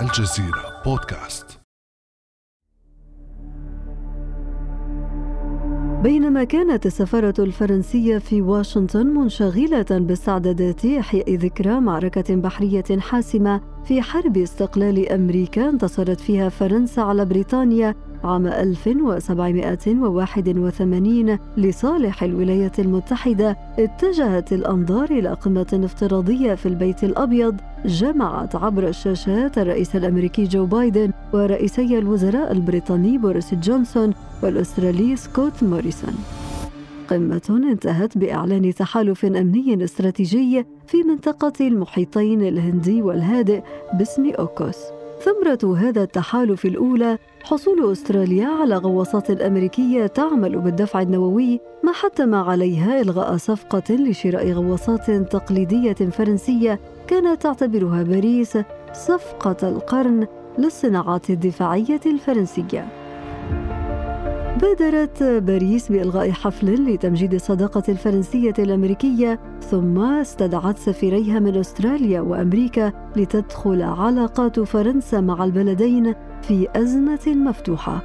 الجزيرة بودكاست. بينما كانت السفارة الفرنسية في واشنطن منشغلة باستعدادات إحياء ذكرى معركة بحرية حاسمة في حرب استقلال أمريكا انتصرت فيها فرنسا على بريطانيا عام 1781 لصالح الولايات المتحدة اتجهت الأنظار إلى قمة افتراضية في البيت الأبيض جمعت عبر الشاشات الرئيس الأمريكي جو بايدن ورئيسي الوزراء البريطاني بوريس جونسون والأسترالي سكوت موريسون. قمة انتهت بإعلان تحالف أمني استراتيجي في منطقة المحيطين الهندي والهادئ باسم أوكوس. ثمرة هذا التحالف الأولى حصول أستراليا على غواصات أمريكية تعمل بالدفع النووي ما حتم عليها إلغاء صفقة لشراء غواصات تقليدية فرنسية كانت تعتبرها باريس صفقة القرن للصناعات الدفاعية الفرنسية. بادرت باريس بإلغاء حفل لتمجيد الصداقة الفرنسية الأمريكية ثم استدعت سفيريها من أستراليا وأمريكا لتدخل علاقات فرنسا مع البلدين في أزمة مفتوحة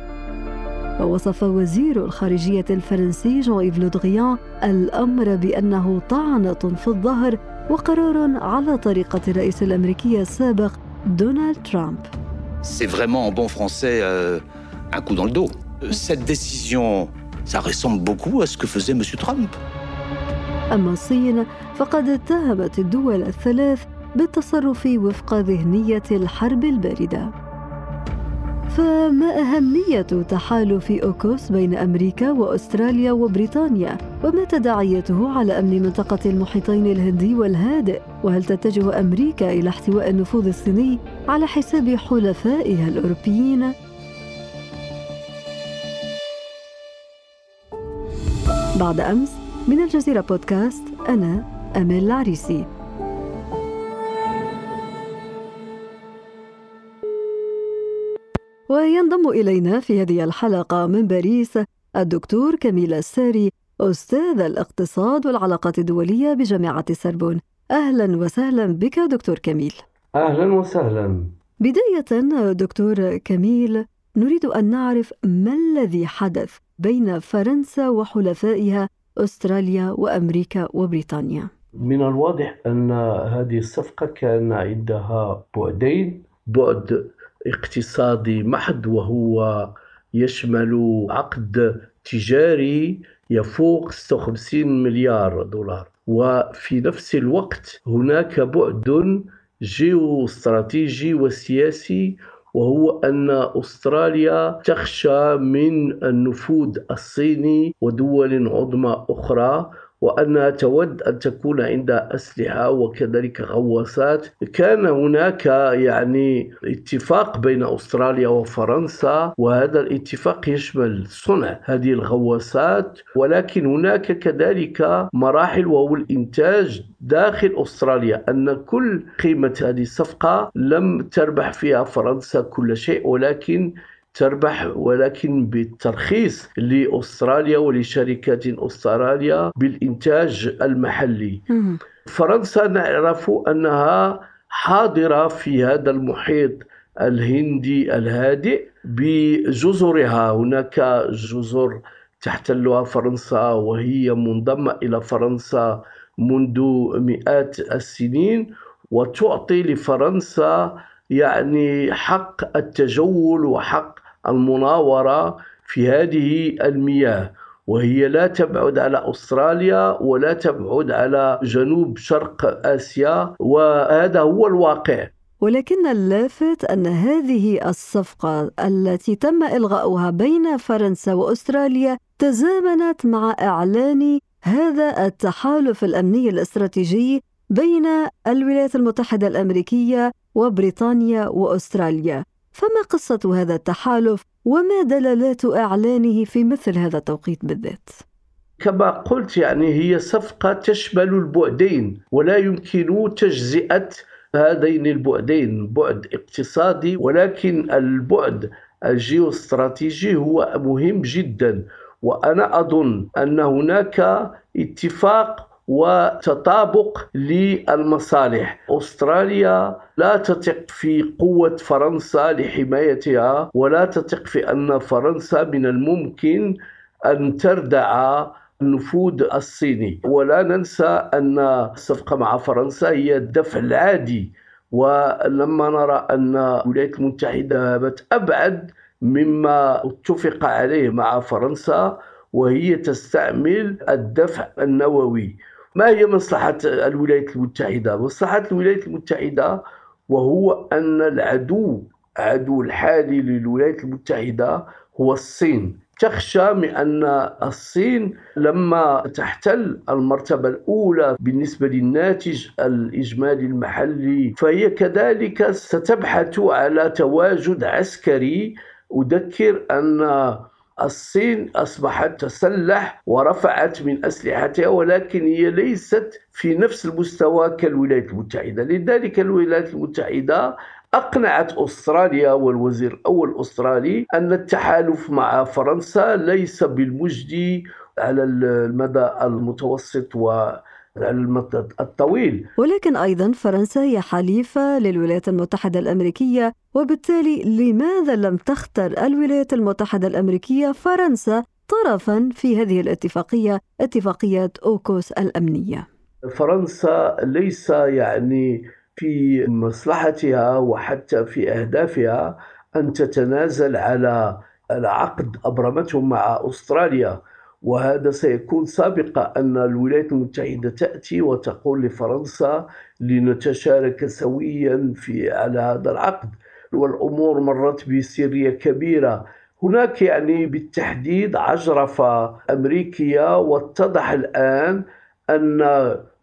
ووصف وزير الخارجية الفرنسي جون إيف لودغيان الأمر بأنه طعنة في الظهر وقرار على طريقة الرئيس الأمريكي السابق دونالد ترامب. C'est vraiment en bon français euh, un coup dans le dos. Cette décision, ça ressemble beaucoup à ce que faisait M. Trump. أما الصين فقد اتهمت الدول الثلاث بالتصرف وفق ذهنية الحرب الباردة. فما أهمية تحالف أوكوس بين أمريكا وأستراليا وبريطانيا؟ وما تداعيته على أمن منطقة المحيطين الهندي والهادئ؟ وهل تتجه أمريكا إلى احتواء النفوذ الصيني على حساب حلفائها الأوروبيين؟ بعد أمس من الجزيرة بودكاست أنا أمل العريسي. وينضم إلينا في هذه الحلقة من باريس الدكتور كميل الساري أستاذ الاقتصاد والعلاقات الدولية بجامعة السربون أهلا وسهلا بك دكتور كميل. أهلا وسهلا. بداية دكتور كميل نريد أن نعرف ما الذي حدث بين فرنسا وحلفائها أستراليا وأمريكا وبريطانيا. من الواضح أن هذه الصفقة كان عندها بعدين بعد اقتصادي محض وهو يشمل عقد تجاري يفوق 56 مليار دولار. وفي نفس الوقت هناك بعد جيو استراتيجي وسياسي وهو أن أستراليا تخشى من النفوذ الصيني ودول عظمى أخرى وأنها تود أن تكون عندها أسلحة وكذلك غواصات. كان هناك يعني اتفاق بين أستراليا وفرنسا وهذا الاتفاق يشمل صنع هذه الغواصات ولكن هناك كذلك مراحل وهو الإنتاج داخل أستراليا أن كل قيمة هذه الصفقة لم تربح فيها فرنسا كل شيء ولكن تربح ولكن بالترخيص لأستراليا ولشركات أستراليا بالإنتاج المحلي. فرنسا نعرف أنها حاضرة في هذا المحيط الهندي الهادئ بجزرها هناك جزر تحتلها فرنسا وهي منضمة إلى فرنسا منذ مئات السنين وتعطي لفرنسا يعني حق التجول وحق المناورة في هذه المياه وهي لا تبعد على أستراليا ولا تبعد على جنوب شرق آسيا وهذا هو الواقع. ولكن اللافت أن هذه الصفقة التي تم إلغاؤها بين فرنسا وأستراليا تزامنت مع إعلان هذا التحالف الأمني الاستراتيجي بين الولايات المتحدة الأمريكية وبريطانيا وأستراليا. فما قصة هذا التحالف وما دلالات إعلانه في مثل هذا التوقيت بالذات؟ كما قلت يعني هي صفقة تشمل البعدين ولا يمكن تجزئة هذين البعدين بعد اقتصادي ولكن البعد الجيوستراتيجي هو مهم جدا وأنا أظن أن هناك اتفاق وتطابق للمصالح. أستراليا لا تثق في قوة فرنسا لحمايتها ولا تثق في أن فرنسا من الممكن أن تردع النفوذ الصيني. ولا ننسى أن الصفقة مع فرنسا هي الدفع العادي. ولما نرى أن الولايات المتحدة ذهبت أبعد مما اتفق عليه مع فرنسا وهي تستعمل الدفع النووي. ما هي مصلحة الولايات المتحدة؟ مصلحة الولايات المتحدة وهو أن العدو عدو الحالي للولايات المتحدة هو الصين تخشى من أن الصين لما تحتل المرتبة الأولى بالنسبة للناتج الإجمالي المحلي فهي كذلك ستبحث على تواجد عسكري أذكر أن الصين أصبحت تسلح ورفعت من أسلحتها ولكن هي ليست في نفس المستوى كالولايات المتحدة. لذلك الولايات المتحدة أقنعت أستراليا والوزير الأول الأسترالي أن التحالف مع فرنسا ليس بالمجدي على المدى المتوسط و الطويل. ولكن أيضا فرنسا هي حليفة للولايات المتحدة الأمريكية وبالتالي لماذا لم تختر الولايات المتحدة الأمريكية فرنسا طرفا في هذه الاتفاقية اتفاقية أوكوس الأمنية؟ فرنسا ليس يعني في مصلحتها وحتى في أهدافها أن تتنازل على العقد أبرمته مع أستراليا. وهذا سيكون سابقا أن الولايات المتحدة تأتي وتقول لفرنسا لنتشارك سويا في على هذا العقد. والأمور مرت بسرية كبيرة. هناك يعني بالتحديد عجرفة أمريكية واتضح الآن أن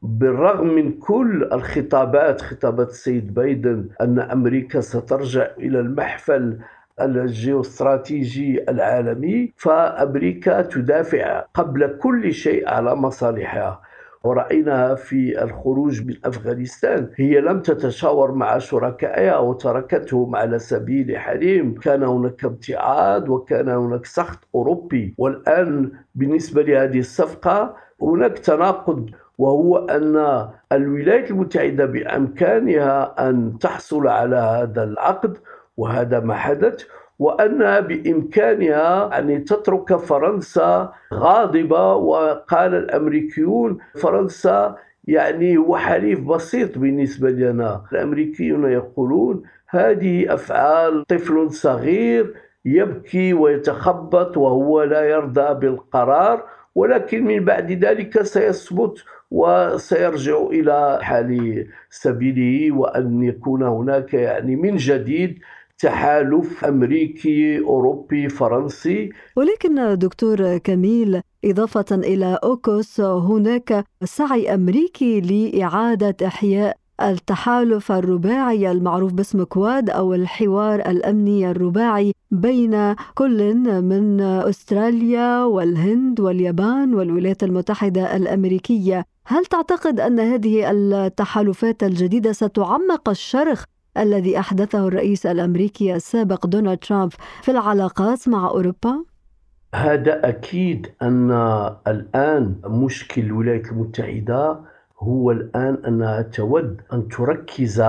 بالرغم من كل الخطابات خطابات السيد بايدن أن أمريكا سترجع إلى المحفل الجيوستراتيجي العالمي فأمريكا تدافع قبل كل شيء على مصالحها. ورأيناها في الخروج من أفغانستان هي لم تتشاور مع شركائها وتركتهم على سبيل حليم كان هناك ابتعاد وكان هناك سخط أوروبي. والآن بالنسبة لهذه الصفقة هناك تناقض وهو أن الولايات المتحدة بإمكانها أن تحصل على هذا العقد. وهذا ما حدث وأنها بإمكانها أن تترك فرنسا غاضبة وقال الأمريكيون فرنسا يعني هو حليف بسيط بالنسبة لنا. الأمريكيون يقولون هذه أفعال طفل صغير يبكي ويتخبط وهو لا يرضى بالقرار ولكن من بعد ذلك سيصمت وسيرجع إلى حال سبيله وأن يكون هناك يعني من جديد تحالف أمريكي أوروبي فرنسي. ولكن دكتور كميل إضافة إلى أوكوس هناك سعي أمريكي لإعادة إحياء التحالف الرباعي المعروف باسم كواد أو الحوار الأمني الرباعي بين كل من أستراليا والهند واليابان والولايات المتحدة الأمريكية. هل تعتقد أن هذه التحالفات الجديدة ستعمق الشرخ الذي أحدثه الرئيس الأمريكي السابق دونالد ترامب في العلاقات مع أوروبا؟ هذا أكيد أن الآن مشكل الولايات المتحدة هو الآن أنها تود أن تركز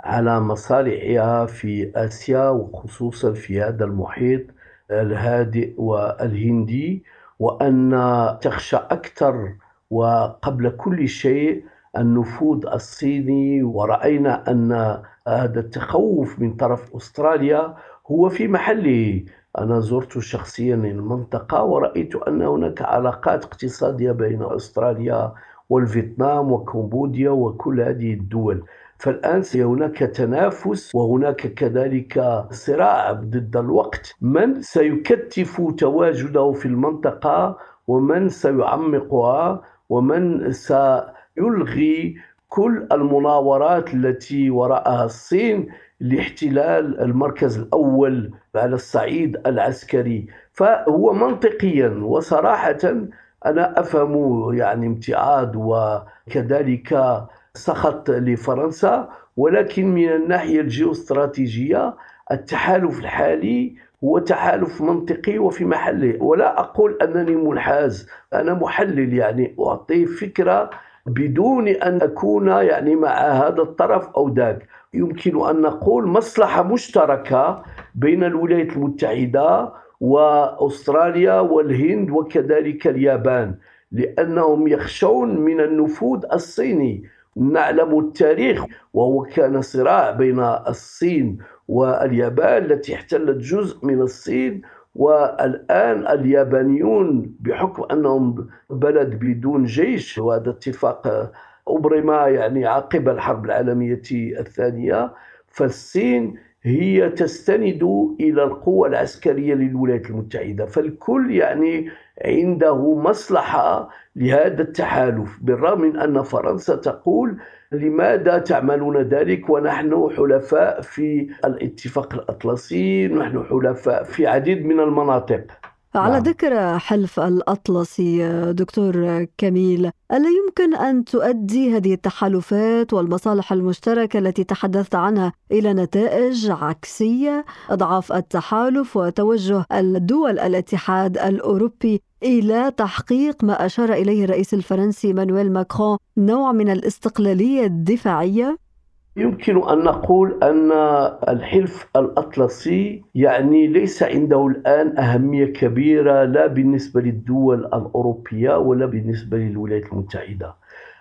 على مصالحها في آسيا وخصوصا في هذا المحيط الهادئ والهندي وأن تخشى أكثر وقبل كل شيء النفوذ الصيني ورأينا أن هذا التخوف من طرف أستراليا هو في محله. أنا زرت شخصيا المنطقة ورأيت أن هناك علاقات اقتصادية بين أستراليا والفيتنام وكمبوديا وكل هذه الدول. فالآن هناك تنافس وهناك كذلك صراع ضد الوقت. من سيكتف تواجده في المنطقة ومن سيعمقها ومن سيلغي كل المناورات التي وراءها الصين لاحتلال المركز الأول على الصعيد العسكري. فهو منطقيا وصراحة أنا أفهم يعني امتعاد وكذلك سخط لفرنسا ولكن من الناحية الجيوستراتيجية التحالف الحالي هو تحالف منطقي وفي محله. ولا أقول أنني منحاز أنا محلل يعني أعطي فكرة بدون أن أكون يعني مع هذا الطرف أو ذاك. يمكن أن نقول مصلحة مشتركة بين الولايات المتحدة وأستراليا والهند وكذلك اليابان لأنهم يخشون من النفوذ الصيني. نعلم التاريخ وهو كان صراع بين الصين واليابان التي احتلت جزء من الصين والآن اليابانيون بحكم أنهم بلد بدون جيش وهذا اتفاق أبرم يعني عقب الحرب العالمية الثانية فالصين هي تستند إلى القوة العسكرية للولايات المتحدة فالكل يعني عنده مصلحة لهذا التحالف بالرغم من أن فرنسا تقول لماذا تعملون ذلك ونحن حلفاء في الاتفاق الأطلسي نحن حلفاء في عديد من المناطق. على نعم. ذكر حلف الأطلسي دكتور كميل ألا يمكن أن تؤدي هذه التحالفات والمصالح المشتركة التي تحدثت عنها إلى نتائج عكسية أضعاف التحالف وتوجه الدول الاتحاد الأوروبي إلى تحقيق ما أشار إليه الرئيس الفرنسي مانويل ماكرون نوع من الاستقلالية الدفاعية؟ يمكن أن نقول أن الحلف الأطلسي يعني ليس عنده الآن أهمية كبيرة لا بالنسبة للدول الأوروبية ولا بالنسبة للولايات المتحدة.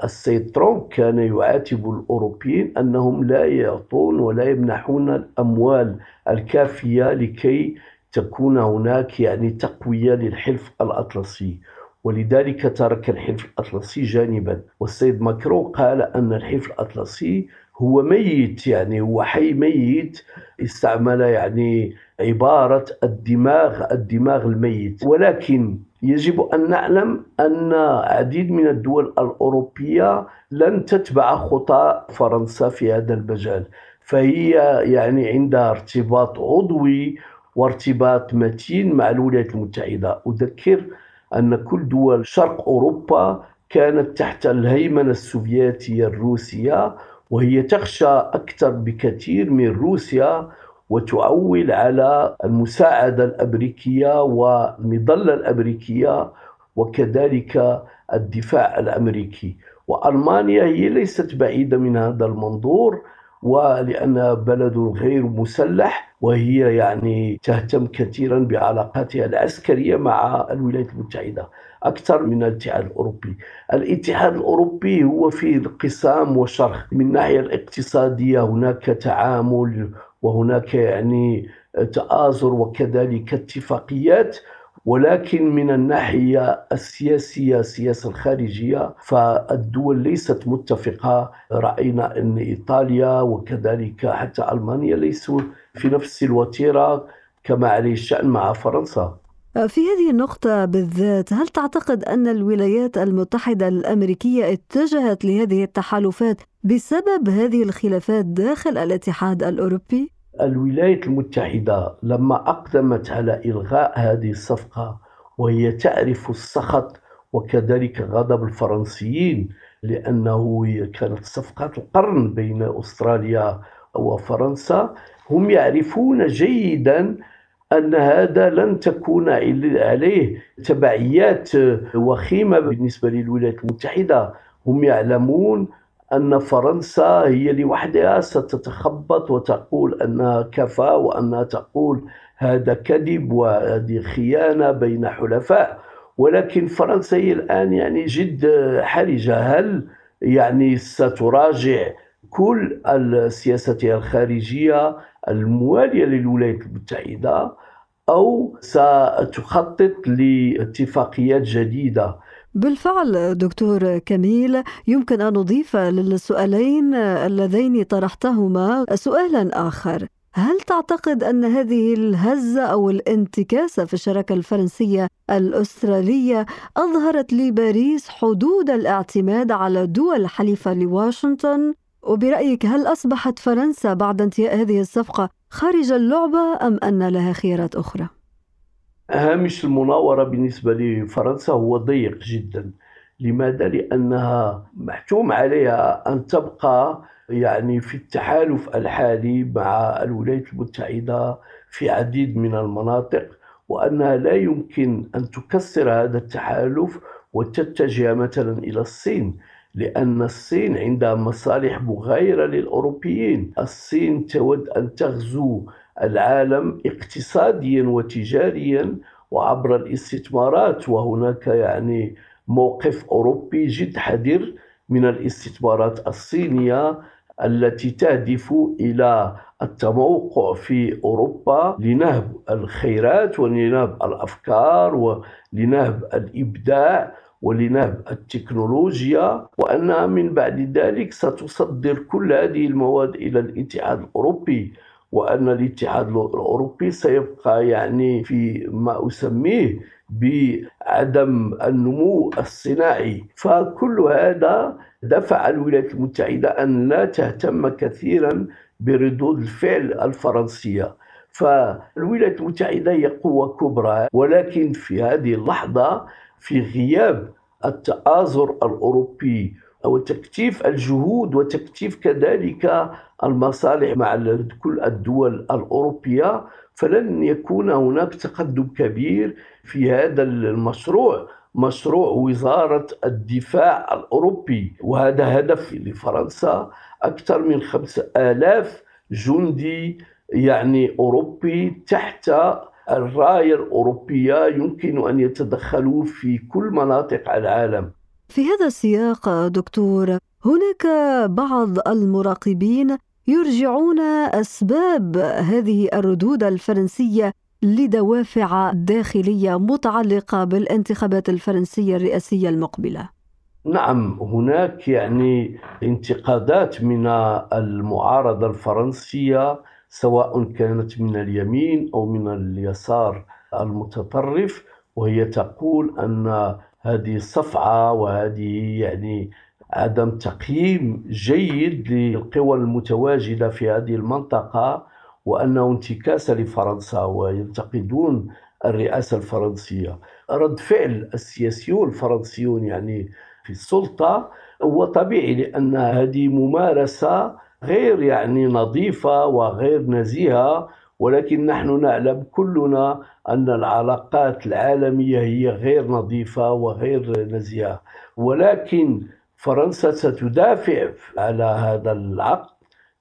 السيد ترامب كان يعاتب الأوروبيين أنهم لا يعطون ولا يمنحون الأموال الكافية لكي تكون هناك يعني تقوية للحلف الأطلسي ولذلك ترك الحلف الأطلسي جانبا. والسيد ماكرون قال أن الحلف الأطلسي هو ميت يعني هو حي ميت استعمل يعني عبارة الدماغ الدماغ الميت. ولكن يجب أن نعلم أن عديد من الدول الأوروبية لن تتبع خطى فرنسا في هذا المجال. فهي يعني عندها ارتباط عضوي وارتباط متين مع الولايات المتحدة. أذكر أن كل دول شرق أوروبا كانت تحت الهيمنة السوفيتية الروسية وهي تخشى أكثر بكثير من روسيا وتعول على المساعدة الأمريكية والمظلة الأمريكية وكذلك الدفاع الأمريكي. وألمانيا هي ليست بعيدة من هذا المنظور. ولأنها بلد غير مسلح وهي يعني تهتم كثيرا بعلاقاتها العسكرية مع الولايات المتحدة أكثر من الاتحاد الأوروبي. الاتحاد الأوروبي هو فيه انقسام وشرخ. من الناحية الاقتصادية هناك تعامل وهناك يعني تآزر وكذلك اتفاقيات. ولكن من الناحية السياسية السياسة الخارجية فالدول ليست متفقة رأينا أن إيطاليا وكذلك حتى ألمانيا ليسوا في نفس الوتيرة كما عليه الشأن مع فرنسا في هذه النقطة بالذات هل تعتقد أن الولايات المتحدة الأمريكية اتجهت لهذه التحالفات بسبب هذه الخلافات داخل الاتحاد الأوروبي؟ الولايات المتحدة لما أقدمت على إلغاء هذه الصفقة وهي تعرف السخط وكذلك غضب الفرنسيين لأنه كانت صفقة القرن بين أستراليا وفرنسا هم يعرفون جيدا أن هذا لن تكون عليه تبعيات وخيمة بالنسبة للولايات المتحدة. هم يعلمون أن فرنسا هي لوحدها ستتخبط وتقول أنها كفى وأنها تقول هذا كذب وهذه خيانة بين حلفاء. ولكن فرنسا هي الآن يعني جد حرجة. هل يعني ستراجع كل سياستها الخارجية الموالية للولايات المتحدة أو ستخطط لاتفاقيات جديدة؟ بالفعل دكتور كميل يمكن أن نضيف للسؤالين اللذين طرحتهما سؤالا آخر. هل تعتقد أن هذه الهزة أو الانتكاسة في الشراكة الفرنسية الأسترالية أظهرت لباريس حدود الاعتماد على دول حليفة لواشنطن؟ وبرأيك هل أصبحت فرنسا بعد انتهاء هذه الصفقة خارج اللعبة أم أن لها خيارات أخرى؟ هامش المناورة بالنسبة لفرنسا هو ضيق جدا لماذا؟ لأنها محتوم عليها أن تبقى يعني في التحالف الحالي مع الولايات المتحدة في عديد من المناطق وأنها لا يمكن أن تكسر هذا التحالف وتتجه مثلا إلى الصين لأن الصين عندها مصالح مغايرة للأوروبيين الصين تود أن تغزو العالم اقتصاديا وتجاريا وعبر الاستثمارات وهناك يعني موقف أوروبي جد حذر من الاستثمارات الصينية التي تهدف إلى التموقع في أوروبا لنهب الخيرات ولنهب الأفكار ولنهب الإبداع ولنهب التكنولوجيا وأنها من بعد ذلك ستصدر كل هذه المواد إلى الاتحاد الأوروبي. وأن الاتحاد الأوروبي سيبقى يعني في ما أسميه بعدم النمو الصناعي. فكل هذا دفع الولايات المتحدة أن لا تهتم كثيرا بردود الفعل الفرنسية. فالولايات المتحدة هي قوة كبرى ولكن في هذه اللحظة في غياب التآزر الأوروبي وتكثيف الجهود وتكثيف كذلك المصالح مع كل الدول الأوروبية فلن يكون هناك تقدم كبير في هذا المشروع مشروع وزارة الدفاع الأوروبي. وهذا هدف لفرنسا أكثر من خمس آلاف جندي يعني أوروبي تحت الراية الأوروبية يمكن أن يتدخلوا في كل مناطق العالم. في هذا السياق دكتور هناك بعض المراقبين يرجعون أسباب هذه الردود الفرنسية لدوافع داخلية متعلقة بالانتخابات الفرنسية الرئاسية المقبلة. نعم هناك يعني انتقادات من المعارضة الفرنسية سواء كانت من اليمين أو من اليسار المتطرف وهي تقول أن هذه صفعه وهذه يعني عدم تقييم جيد للقوى المتواجدة في هذه المنطقة وأنه انتكاسة لفرنسا وينتقدون الرئاسة الفرنسية. رد فعل السياسيون الفرنسيون يعني في السلطة هو طبيعي لأن هذه ممارسة غير يعني نظيفة وغير نزيهة. ولكن نحن نعلم كلنا أن العلاقات العالمية هي غير نظيفة وغير نزيهة. ولكن فرنسا ستدافع على هذا العقد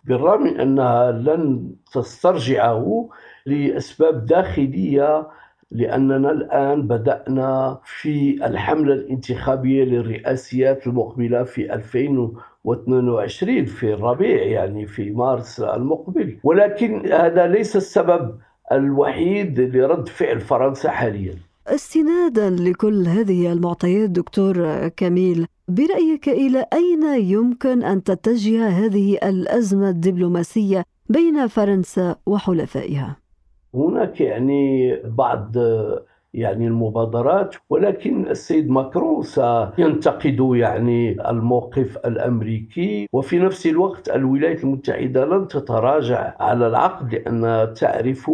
بالرغم من أنها لن تسترجعه لأسباب داخلية لأننا الآن بدأنا في الحملة الانتخابية للرئاسيات المقبلة في 2022 في الربيع يعني في مارس المقبل ولكن هذا ليس السبب الوحيد لرد فعل فرنسا حاليا استنادا لكل هذه المعطيات دكتور كميل برأيك إلى أين يمكن أن تتجه هذه الأزمة الدبلوماسية بين فرنسا وحلفائها؟ هناك يعني بعض يعني المبادرات ولكن السيد ماكرون سينتقد يعني الموقف الأمريكي وفي نفس الوقت الولايات المتحدة لن تتراجع على العقد لانها تعرف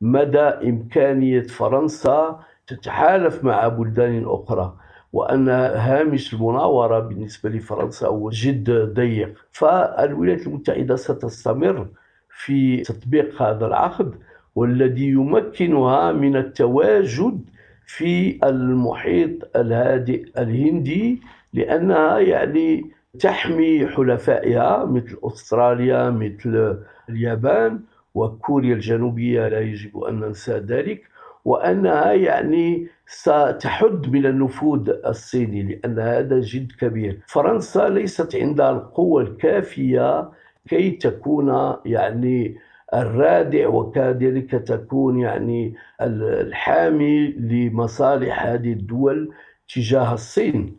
مدى إمكانية فرنسا تتحالف مع بلدان أخرى وأن هامش المناورة بالنسبة لفرنسا هو جد ضيق. فالولايات المتحدة ستستمر في تطبيق هذا العقد. والذي يمكنها من التواجد في المحيط الهادئ الهندي لأنها يعني تحمي حلفائها مثل أستراليا مثل اليابان وكوريا الجنوبية لا يجب أن ننسى ذلك وأنها يعني ستحد من النفوذ الصيني لأن هذا جد كبير. فرنسا ليست عندها القوة الكافية كي تكون يعني الرادع وكذلك تكون يعني الحامي لمصالح هذه الدول تجاه الصين.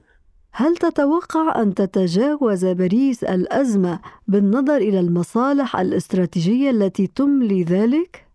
هل تتوقع أن تتجاوز باريس الأزمة بالنظر إلى المصالح الاستراتيجية التي تملي ذلك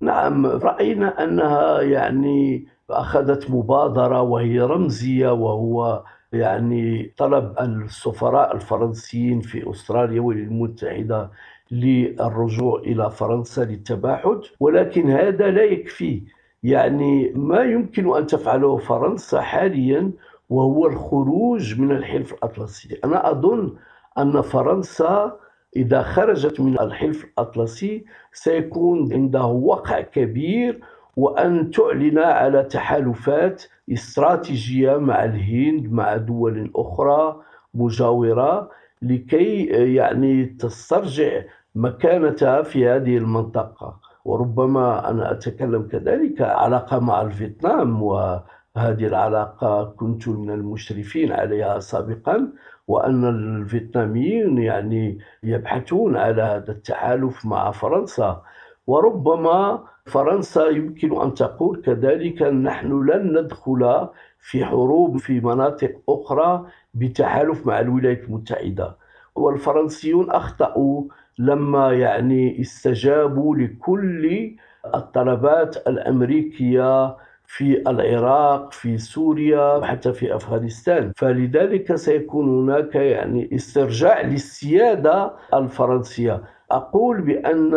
نعم رأينا أنها يعني أخذت مبادرة وهي رمزية وهو يعني طلب السفراء الفرنسيين في أستراليا والمتحدة للرجوع إلى فرنسا للتباعد ولكن هذا لا يكفي. يعني ما يمكن أن تفعله فرنسا حاليا وهو الخروج من الحلف الأطلسي. أنا أظن أن فرنسا إذا خرجت من الحلف الأطلسي سيكون عنده وقع كبير وأن تعلن على تحالفات استراتيجية مع الهند مع دول أخرى مجاورة. لكي يعني تسترجع مكانتها في هذه المنطقة. وربما أنا أتكلم كذلك علاقة مع الفيتنام وهذه العلاقة كنت من المشرفين عليها سابقا وأن الفيتناميين يعني يبحثون على هذا التحالف مع فرنسا. وربما فرنسا يمكن أن تقول كذلك نحن لن ندخل في حروب في مناطق أخرى بتحالف مع الولايات المتحدة. والفرنسيون أخطأوا لما يعني استجابوا لكل الطلبات الأمريكية في العراق في سوريا حتى في أفغانستان. فلذلك سيكون هناك يعني استرجاع للسيادة الفرنسية. أقول بأن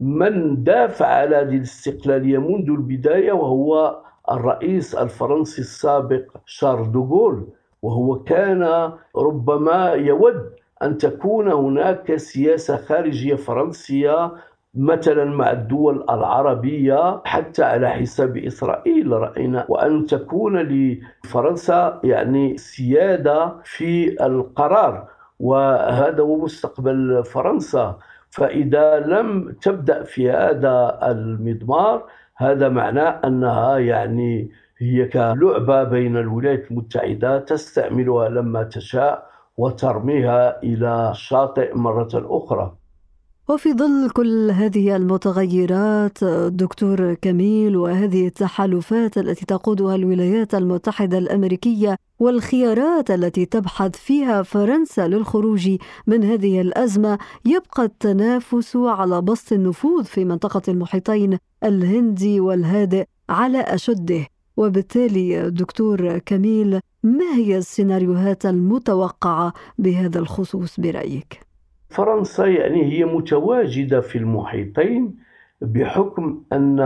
من دافع على هذه الاستقلالية منذ البداية وهو الرئيس الفرنسي السابق شارل دوغول وهو كان ربما يود أن تكون هناك سياسة خارجية فرنسية مثلا مع الدول العربية حتى على حساب إسرائيل. رأينا وأن تكون لفرنسا يعني سيادة في القرار وهذا هو مستقبل فرنسا. فإذا لم تبدأ في هذا المضمار هذا معناه أنها يعني هي كلعبة بين الولايات المتحدة تستعملها لما تشاء وترميها إلى الشاطئ مرة أخرى. وفي ظل كل هذه المتغيرات دكتور كميل وهذه التحالفات التي تقودها الولايات المتحدة الأمريكية والخيارات التي تبحث فيها فرنسا للخروج من هذه الأزمة يبقى التنافس على بسط النفوذ في منطقة المحيطين الهندي والهادئ على أشده. وبالتالي دكتور كميل ما هي السيناريوهات المتوقعة بهذا الخصوص برأيك؟ فرنسا يعني هي متواجدة في المحيطين بحكم أن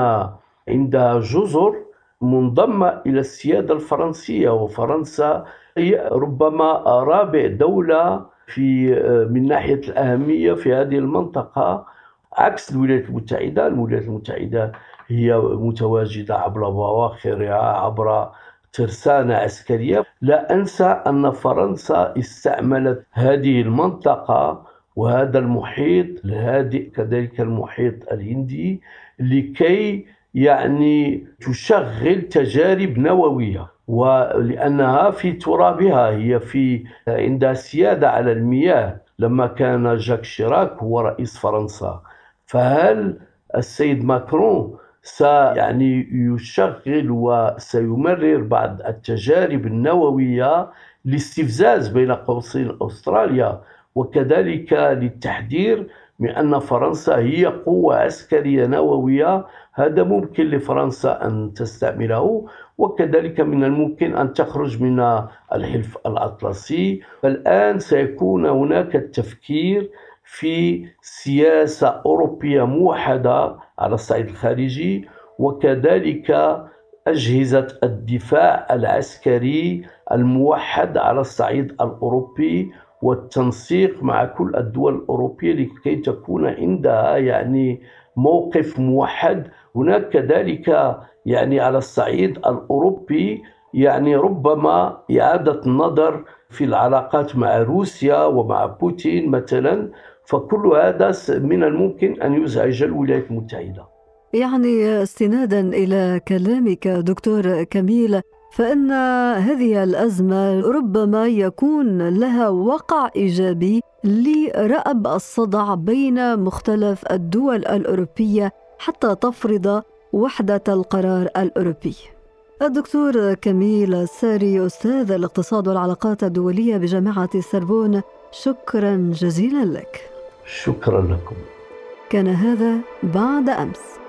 عندها جزر منضمة إلى السيادة الفرنسية وفرنسا هي ربما رابع دولة في من ناحية الأهمية في هذه المنطقة عكس الولايات المتحدة. الولايات المتحدة هي متواجدة عبر بواخرها عبر ترسانة عسكرية. لا أنسى أن فرنسا استعملت هذه المنطقة وهذا المحيط الهادئ كذلك المحيط الهندي لكي يعني تشغل تجارب نووية. ولأنها في ترابها هي في عندها سياده على المياه لما كان جاك شيراك هو رئيس فرنسا. فهل السيد ماكرون سيعني يشغل وسيمرر بعض التجارب النووية لاستفزاز بين قوسين أستراليا وكذلك للتحذير من أن فرنسا هي قوة عسكرية نووية. هذا ممكن لفرنسا أن تستعمله وكذلك من الممكن أن تخرج من الحلف الأطلسي. فالآن سيكون هناك التفكير في سياسة أوروبية موحدة على الصعيد الخارجي وكذلك أجهزة الدفاع العسكري الموحد على الصعيد الأوروبي. والتنسيق مع كل الدول الأوروبية لكي تكون عندها يعني موقف موحد. هناك كذلك يعني على الصعيد الأوروبي يعني ربما إعادة النظر في العلاقات مع روسيا ومع بوتين مثلا. فكل هذا من الممكن أن يزعج الولايات المتحدة. يعني استنادا إلى كلامك دكتور كميل فإن هذه الأزمة ربما يكون لها وقع إيجابي لرأب الصدع بين مختلف الدول الأوروبية حتى تفرض وحدة القرار الأوروبي. الدكتور كميل الساري أستاذ الاقتصاد والعلاقات الدولية بجامعة السربون شكرا جزيلا لك. شكرا لكم. كان هذا بعد أمس.